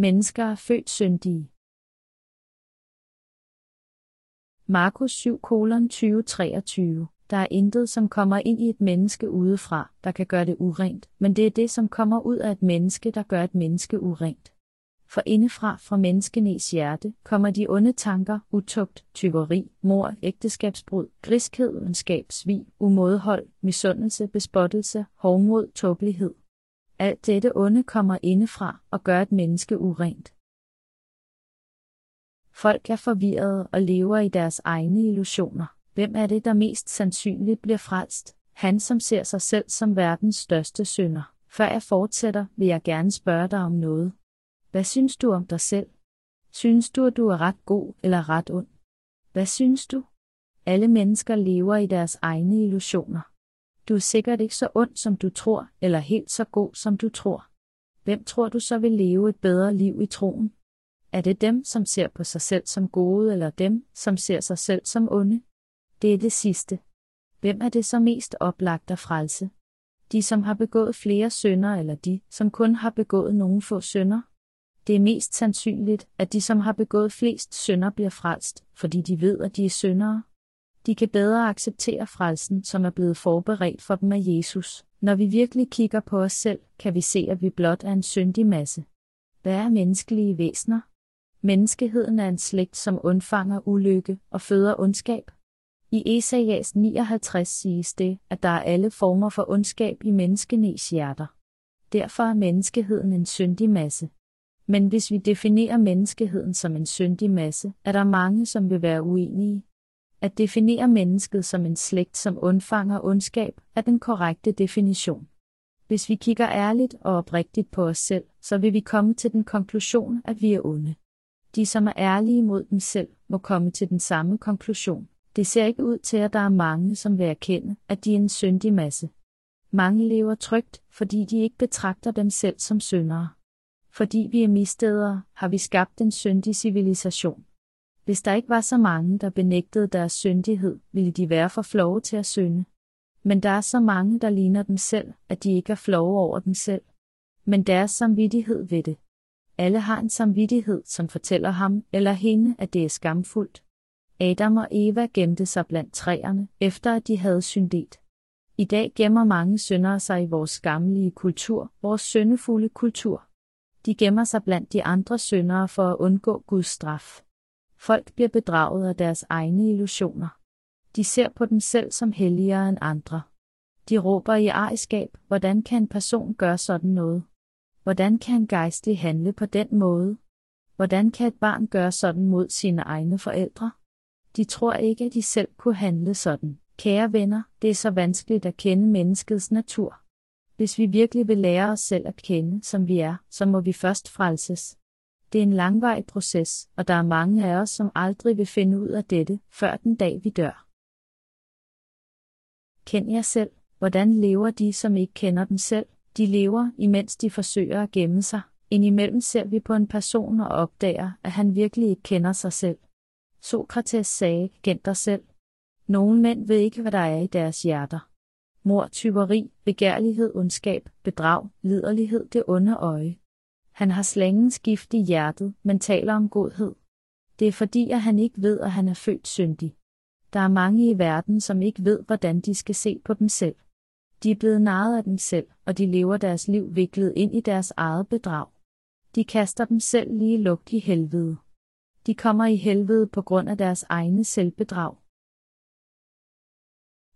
Mennesker er født syndige. Markus 7 2023 Der er intet, som kommer ind i et menneske udefra, der kan gøre det urent, men det er det, som kommer ud af et menneske, der gør et menneske urent. For indefra fra menneskenes hjerte kommer de onde tanker, utugt, tyveri, mor, ægteskabsbrud, griskhed, ondskab, svig, umådehold, misundelse, bespottelse, hovmod, tåbelighed. Alt dette onde kommer indefra og gør et menneske urent. Folk er forvirrede og lever i deres egne illusioner. Hvem er det, der mest sandsynligt bliver frelst? Han, som ser sig selv som verdens største synder. Før jeg fortsætter, vil jeg gerne spørge dig om noget. Hvad synes du om dig selv? Synes du, at du er ret god eller ret ond? Hvad synes du? Alle mennesker lever i deres egne illusioner. Du er sikkert ikke så ond, som du tror, eller helt så god, som du tror. Hvem tror du så vil leve et bedre liv i troen? Er det dem, som ser på sig selv som gode, eller dem, som ser sig selv som onde? Det er det sidste. Hvem er det så mest oplagt at frelse? De, som har begået flere synder, eller de, som kun har begået nogle få synder? Det er mest sandsynligt, at de, som har begået flest synder, bliver frelst, fordi de ved, at de er syndere. De kan bedre acceptere frelsen, som er blevet forberedt for dem af Jesus. Når vi virkelig kigger på os selv, kan vi se, at vi blot er en syndig masse. Hvad er menneskelige væsener? Menneskeheden er en slægt, som undfanger ulykke og føder ondskab. I Esajas 59 siges det, at der er alle former for ondskab i menneskenes hjerter. Derfor er menneskeheden en syndig masse. Men hvis vi definerer menneskeheden som en syndig masse, er der mange, som vil være uenige. At definere mennesket som en slægt, som undfanger ondskab, er den korrekte definition. Hvis vi kigger ærligt og oprigtigt på os selv, så vil vi komme til den konklusion, at vi er onde. De, som er ærlige mod dem selv, må komme til den samme konklusion. Det ser ikke ud til, at der er mange, som vil erkende, at de er en syndig masse. Mange lever trygt, fordi de ikke betragter dem selv som syndere. Fordi vi er mistedere, har vi skabt en syndig civilisation. Hvis der ikke var så mange, der benægtede deres syndighed, ville de være for flove til at synde. Men der er så mange, der ligner dem selv, at de ikke er flove over dem selv. Men deres samvittighed ved det. Alle har en samvittighed, som fortæller ham eller hende, at det er skamfuldt. Adam og Eva gemte sig blandt træerne, efter at de havde syndet. I dag gemmer mange syndere sig i vores skamlige kultur, vores syndefulde kultur. De gemmer sig blandt de andre syndere for at undgå Guds straf. Folk bliver bedraget af deres egne illusioner. De ser på dem selv som helligere end andre. De råber i ejerskab, hvordan kan en person gøre sådan noget? Hvordan kan en gejstlig handle på den måde? Hvordan kan et barn gøre sådan mod sine egne forældre? De tror ikke, at de selv kunne handle sådan. Kære venner, det er så vanskeligt at kende menneskets natur. Hvis vi virkelig vil lære os selv at kende, som vi er, så må vi først frelses. Det er en langvej proces, og der er mange af os, som aldrig vil finde ud af dette, før den dag vi dør. Kend jer selv. Hvordan lever de, som ikke kender dem selv? De lever, imens de forsøger at gemme sig. Indimellem ser vi på en person og opdager, at han virkelig ikke kender sig selv. Sokrates sagde, kend dig selv. Nogle mænd ved ikke, hvad der er i deres hjerter. Mor, tyveri, begærlighed, ondskab, bedrag, liderlighed, det onde øje. Han har slængens gift i hjertet, men taler om godhed. Det er fordi, at han ikke ved, at han er født syndig. Der er mange i verden, som ikke ved, hvordan de skal se på dem selv. De er blevet narret af dem selv, og de lever deres liv viklet ind i deres eget bedrag. De kaster dem selv lige lugt i helvede. De kommer i helvede på grund af deres egne selvbedrag.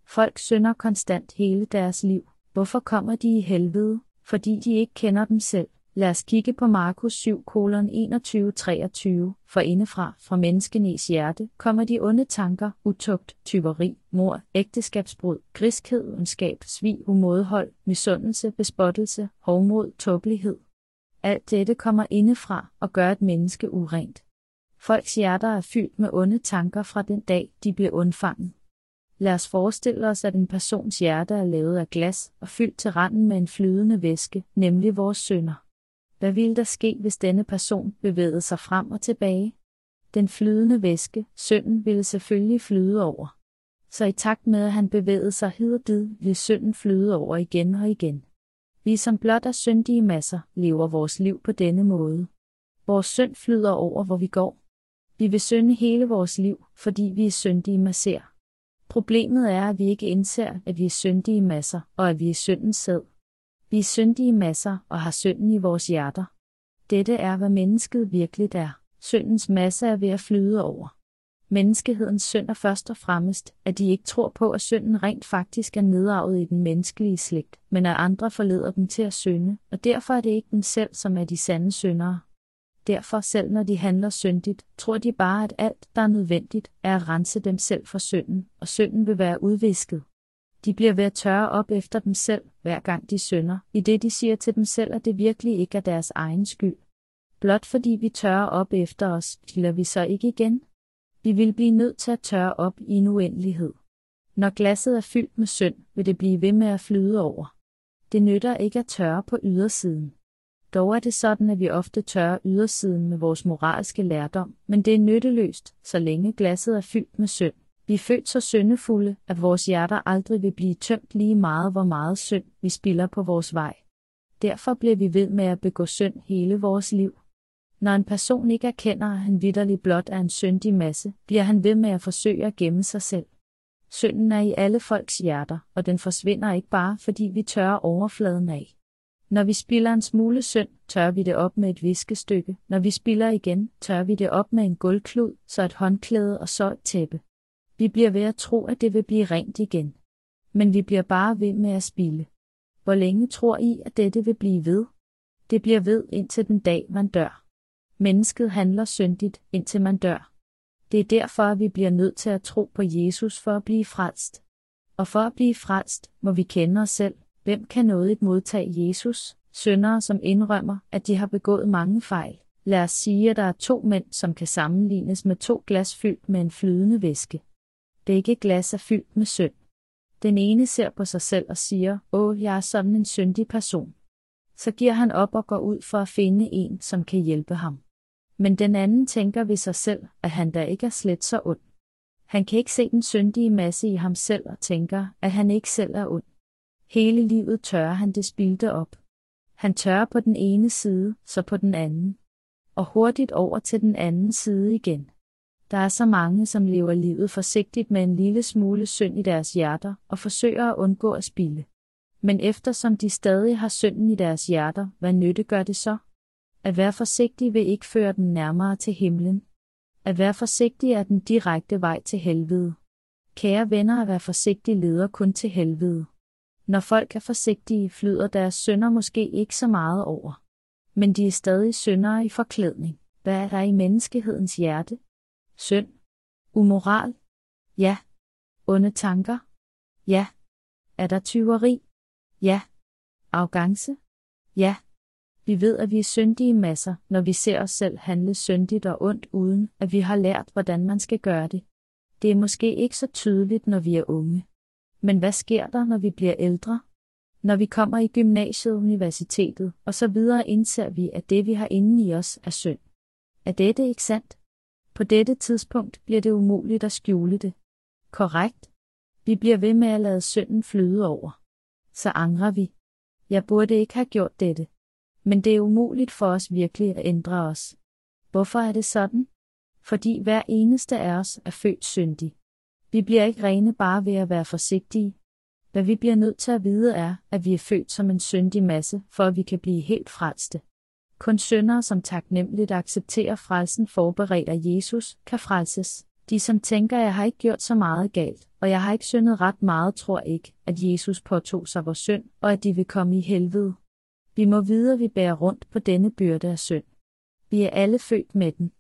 Folk synder konstant hele deres liv. Hvorfor kommer de i helvede? Fordi de ikke kender dem selv. Lad os kigge på Markus 7, 21-23, for indefra, fra menneskenes hjerte, kommer de onde tanker, utugt, tyveri, mor, ægteskabsbrud, griskhed, ondskab, svig, umådehold, misundelse, bespottelse, hovmod, tåbelighed. Alt dette kommer indefra og gør et menneske urent. Folks hjerter er fyldt med onde tanker fra den dag, de bliver undfanget. Lad os forestille os, at en persons hjerte er lavet af glas og fyldt til randen med en flydende væske, nemlig vores sønder. Hvad ville der ske, hvis denne person bevægede sig frem og tilbage? Den flydende væske, synden, ville selvfølgelig flyde over. Så i takt med, at han bevægede sig hid og did, ville synden flyde over igen og igen. Vi som blot er syndige masser, lever vores liv på denne måde. Vores synd flyder over, hvor vi går. Vi vil synde hele vores liv, fordi vi er syndige masser. Problemet er, at vi ikke indser, at vi er syndige masser, og at vi er syndens sæd. Vi er syndige masser og har synden i vores hjerter. Dette er, hvad mennesket virkelig er. Syndens masse er ved at flyde over. Menneskehedens synd er først og fremmest, at de ikke tror på, at synden rent faktisk er nedarvet i den menneskelige slægt, men at andre forleder dem til at synde, og derfor er det ikke dem selv, som er de sande syndere. Derfor selv når de handler syndigt, tror de bare, at alt, der er nødvendigt, er at rense dem selv for synden, og synden vil være udvisket. De bliver ved at tørre op efter dem selv, hver gang de synder, i det de siger til dem selv, at det virkelig ikke er deres egen skyld. Blot fordi vi tørrer op efter os, kilder vi så ikke igen. Vi vil blive nødt til at tørre op i en uendelighed. Når glasset er fyldt med synd, vil det blive ved med at flyde over. Det nytter ikke at tørre på ydersiden. Dog er det sådan, at vi ofte tørrer ydersiden med vores moralske lærdom, men det er nytteløst, så længe glasset er fyldt med synd. Vi er født så syndefulde, at vores hjerter aldrig vil blive tømt lige meget, hvor meget synd vi spilder på vores vej. Derfor bliver vi ved med at begå synd hele vores liv. Når en person ikke erkender, at han vidderlig blot er en syndig masse, bliver han ved med at forsøge at gemme sig selv. Synden er i alle folks hjerter, og den forsvinder ikke bare, fordi vi tørrer overfladen af. Når vi spiller en smule synd, tør vi det op med et viskestykke. Når vi spiller igen, tør vi det op med en gulvklud, så et håndklæde og så et tæppe. Vi bliver ved at tro, at det vil blive rent igen. Men vi bliver bare ved med at spille. Hvor længe tror I, at dette vil blive ved? Det bliver ved indtil den dag, man dør. Mennesket handler syndigt, indtil man dør. Det er derfor, at vi bliver nødt til at tro på Jesus for at blive frelst. Og for at blive frelst, må vi kende os selv, Hvem kan nådigt modtage Jesus? Søndere, som indrømmer, at de har begået mange fejl. Lad os sige, at der er to mænd, som kan sammenlignes med to glas fyldt med en flydende væske. Begge glas er fyldt med synd. Den ene ser på sig selv og siger, åh, jeg er sådan en syndig person. Så giver han op og går ud for at finde en, som kan hjælpe ham. Men den anden tænker ved sig selv, at han da ikke er slet så ond. Han kan ikke se den syndige masse i ham selv og tænker, at han ikke selv er ond. Hele livet tørrer han det spildte op. Han tørrer på den ene side, så på den anden. Og hurtigt over til den anden side igen. Der er så mange, som lever livet forsigtigt med en lille smule synd i deres hjerter og forsøger at undgå at spille. Men eftersom de stadig har synden i deres hjerter, hvad nytte gør det så? At være forsigtig vil ikke føre den nærmere til himlen. At være forsigtig er den direkte vej til helvede. Kære venner, at være forsigtig leder kun til helvede. Når folk er forsigtige, flyder deres sønder måske ikke så meget over. Men de er stadig syndere i forklædning. Hvad er der i menneskehedens hjerte? Synd. Umoral. Ja. Onde tanker. Ja. Er der tyveri? Ja. Arrogance? Ja. Vi ved, at vi er syndige masser, når vi ser os selv handle syndigt og ondt, uden at vi har lært, hvordan man skal gøre det. Det er måske ikke så tydeligt, når vi er unge. Men hvad sker der, når vi bliver ældre? Når vi kommer i gymnasiet, universitetet og så videre, indser vi, at det, vi har inde i os, er synd. Er dette ikke sandt? På dette tidspunkt bliver det umuligt at skjule det. Korrekt. Vi bliver ved med at lade synden flyde over. Så angrer vi. Jeg burde ikke have gjort dette. Men det er umuligt for os virkelig at ændre os. Hvorfor er det sådan? Fordi hver eneste af os er født syndig. Vi bliver ikke rene bare ved at være forsigtige. Hvad vi bliver nødt til at vide er, at vi er født som en syndig masse, for at vi kan blive helt frelste. Kun syndere, som taknemmeligt accepterer frelsen forberedt af Jesus, kan frelses. De, som tænker, jeg har ikke gjort så meget galt, og jeg har ikke syndet ret meget, tror ikke, at Jesus påtog sig vores synd, og at de vil komme i helvede. Vi må vide, at vi bærer rundt på denne byrde af synd. Vi er alle født med den.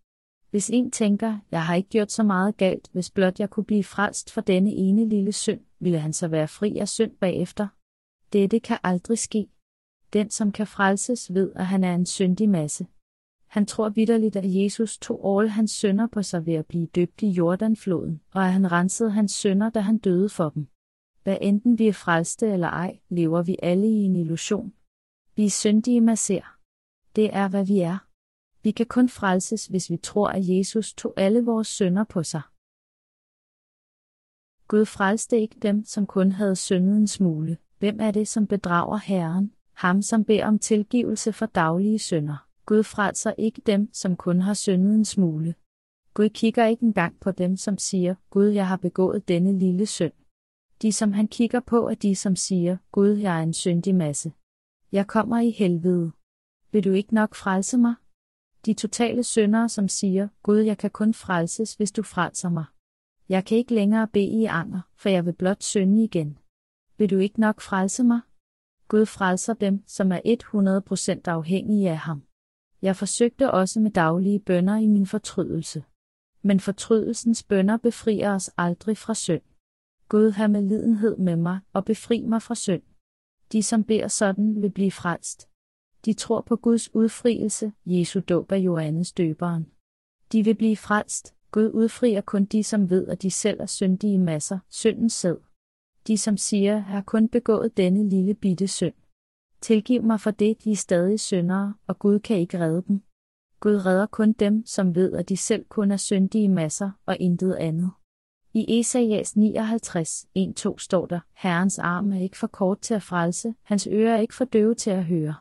Hvis en tænker, jeg har ikke gjort så meget galt, hvis blot jeg kunne blive frelst for denne ene lille synd, ville han så være fri af synd bagefter. Dette kan aldrig ske. Den, som kan frelses, ved, at han er en syndig masse. Han tror vidderligt, at Jesus tog alle hans sønder på sig ved at blive døbt i Jordanfloden, og at han rensede hans sønder, da han døde for dem. Hvad enten vi er frelste eller ej, lever vi alle i en illusion. Vi er syndige masser. Det er, hvad vi er. Vi kan kun frelses, hvis vi tror, at Jesus tog alle vores sønder på sig. Gud frelste ikke dem, som kun havde syndet en smule. Hvem er det, som bedrager Herren? Ham, som beder om tilgivelse for daglige synder. Gud frelser ikke dem, som kun har syndet en smule. Gud kigger ikke engang på dem, som siger, Gud, jeg har begået denne lille synd. De, som han kigger på, er de, som siger, Gud, jeg er en syndig masse. Jeg kommer i helvede. Vil du ikke nok frelse mig? De totale syndere, som siger, Gud, jeg kan kun frelses, hvis du frelser mig. Jeg kan ikke længere bede i anger, for jeg vil blot synde igen. Vil du ikke nok frelse mig? Gud frelser dem, som er 100% afhængige af ham. Jeg forsøgte også med daglige bønder i min fortrydelse. Men fortrydelsens bønder befrier os aldrig fra synd. Gud har med lidenhed med mig og befri mig fra synd. De, som beder sådan, vil blive frelst. De tror på Guds udfrielse, Jesu dåb af Johannes døberen. De vil blive frelst. Gud udfrier kun de, som ved, at de selv er syndige masser, syndens sæd. De, som siger, har kun begået denne lille bitte synd. Tilgiv mig for det, de er stadig syndere, og Gud kan ikke redde dem. Gud redder kun dem, som ved, at de selv kun er syndige masser og intet andet. I Esajas 59, 1-2 står der, Herrens arm er ikke for kort til at frelse, hans ører er ikke for døve til at høre.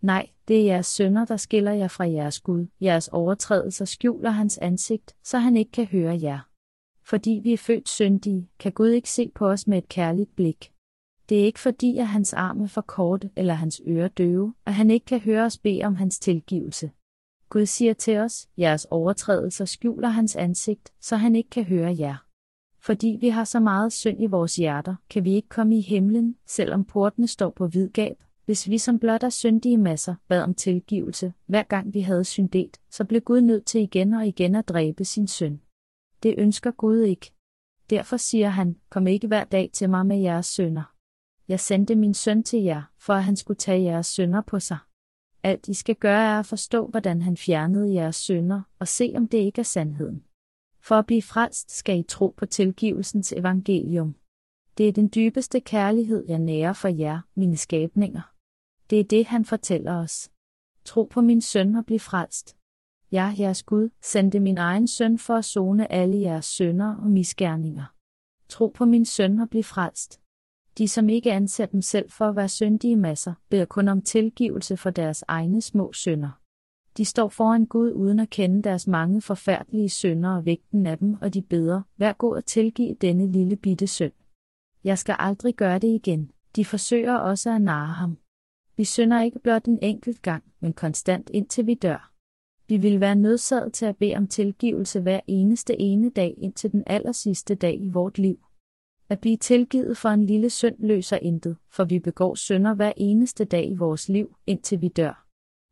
Nej, det er jeres sønder, der skiller jer fra jeres Gud. Jeres overtrædelser skjuler hans ansigt, så han ikke kan høre jer. Fordi vi er født syndige, kan Gud ikke se på os med et kærligt blik. Det er ikke fordi, at hans arme er for korte eller hans ører døve, at han ikke kan høre os bede om hans tilgivelse. Gud siger til os, jeres overtrædelser skjuler hans ansigt, så han ikke kan høre jer. Fordi vi har så meget synd i vores hjerter, kan vi ikke komme i himlen, selvom portene står på hvidgab. Hvis vi som blot er syndige masser bad om tilgivelse, hver gang vi havde syndet, så blev Gud nødt til igen og igen at dræbe sin søn. Det ønsker Gud ikke. Derfor siger han, kom ikke hver dag til mig med jeres sønder. Jeg sendte min søn til jer, for at han skulle tage jeres sønder på sig. Alt I skal gøre er at forstå, hvordan han fjernede jeres sønder, og se om det ikke er sandheden. For at blive frelst skal I tro på tilgivelsens evangelium. Det er den dybeste kærlighed, jeg nærer for jer, mine skabninger. Det er det, han fortæller os. Tro på min søn og bliv frelst. Jeg, jeres Gud, sendte min egen søn for at zone alle jeres sønder og misgerninger. Tro på min søn og bliv frelst. De, som ikke anser dem selv for at være syndige masser, beder kun om tilgivelse for deres egne små sønder. De står foran Gud uden at kende deres mange forfærdelige sønder og vægten af dem, og de beder, vær god at tilgive denne lille bitte synd. Jeg skal aldrig gøre det igen. De forsøger også at narre ham. Vi synder ikke blot en enkelt gang, men konstant indtil vi dør. Vi vil være nødsaget til at bede om tilgivelse hver eneste ene dag indtil den allersidste dag i vort liv. At blive tilgivet for en lille synd løser intet, for vi begår synder hver eneste dag i vores liv, indtil vi dør.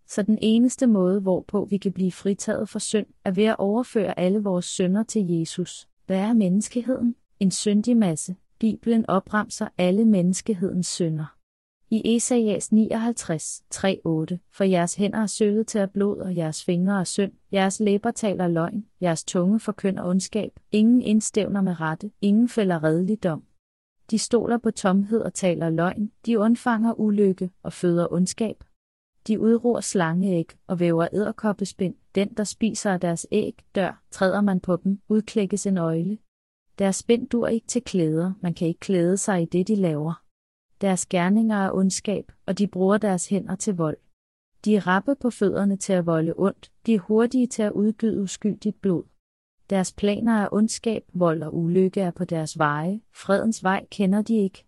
Så den eneste måde, hvorpå vi kan blive fritaget for synd, er ved at overføre alle vores synder til Jesus. Hvad er menneskeheden? En syndig masse. Bibelen opremser alle menneskehedens synder. I Esajas 59, 3-8, for jeres hænder er sølet til at blod, og jeres fingre er synd, jeres læber taler løgn, jeres tunge forkynder ondskab, ingen indstævner med rette, ingen fælder redeligdom. De stoler på tomhed og taler løgn, de undfanger ulykke og føder ondskab. De udror slangeæg og væver æderkoppespind, den der spiser af deres æg, dør, træder man på dem, udklækkes en øjle. Deres spind dur ikke til klæder, man kan ikke klæde sig i det, de laver. Deres gerninger er ondskab, og de bruger deres hænder til vold. De er rappe på fødderne til at volde ondt, de er hurtige til at udgyde uskyldigt blod. Deres planer er ondskab, vold og ulykke er på deres veje, fredens vej kender de ikke.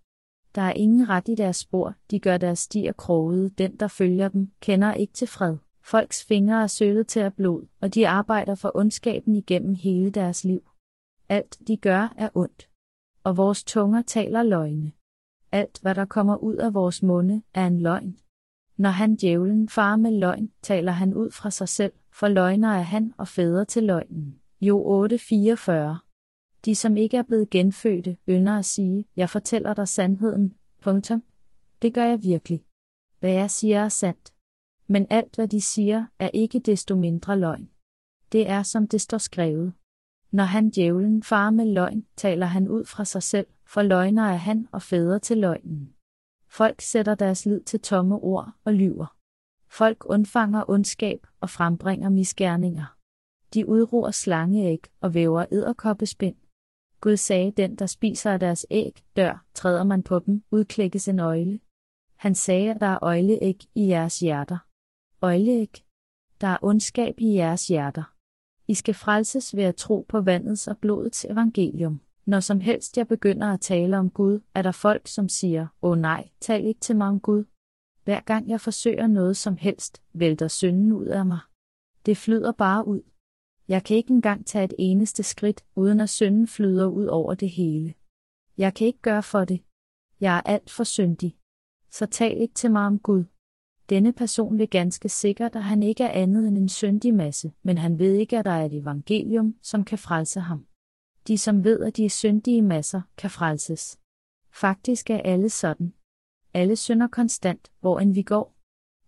Der er ingen ret i deres spor, de gør deres stier krogede, den der følger dem, kender ikke til fred. Folks fingre er sølet til at blod, og de arbejder for ondskaben igennem hele deres liv. Alt de gør er ondt. Og vores tunger taler løgne. Alt, hvad der kommer ud af vores munde, er en løgn. Når han djævlen far med løgn, taler han ud fra sig selv, for løgner er han og fædre til løgnen. Jo 8:44. De, som ikke er blevet genfødte, ynder at sige, jeg fortæller dig sandheden. Punktum. Det gør jeg virkelig. Hvad jeg siger er sandt. Men alt, hvad de siger, er ikke desto mindre løgn. Det er, som det står skrevet. Når han djævlen far med løgn, taler han ud fra sig selv, for løgner er han og fædre til løgnen. Folk sætter deres lid til tomme ord og lyver. Folk undfanger ondskab og frembringer misgerninger. De udroer slangeæg og væver æderkoppespind. Gud sagde, den der spiser af deres æg, dør, træder man på dem, udklækkes en øjle. Han sagde, at der er øjleæg i jeres hjerter. Øjleæg? Der er ondskab i jeres hjerter. I skal frelses ved at tro på vandets og blodets evangelium. Når som helst jeg begynder at tale om Gud, er der folk, som siger, åh nej, tal ikke til mig om Gud. Hver gang jeg forsøger noget som helst, vælter synden ud af mig. Det flyder bare ud. Jeg kan ikke engang tage et eneste skridt, uden at synden flyder ud over det hele. Jeg kan ikke gøre for det. Jeg er alt for syndig. Så tal ikke til mig om Gud. Denne person vil ganske sikkert, at han ikke er andet end en syndig masse, men han ved ikke, at der er et evangelium, som kan frelse ham. De, som ved, at de er syndige masser, kan frelses. Faktisk er alle sådan. Alle synder konstant, hvor end vi går.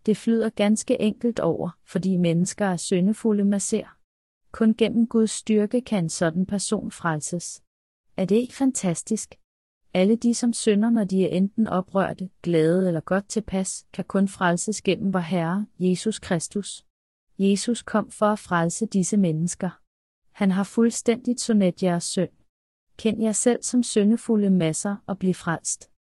Det flyder ganske enkelt over, fordi mennesker er syndefulde masser. Kun gennem Guds styrke kan en sådan person frelses. Er det ikke fantastisk? Alle de, som synder, når de er enten oprørte, glade eller godt tilpas, kan kun frelses gennem vor Herre, Jesus Kristus. Jesus kom for at frelse disse mennesker. Han har fuldstændigt sonet jeres synd. Kend jer selv som syndefulde masser og bliv frelst.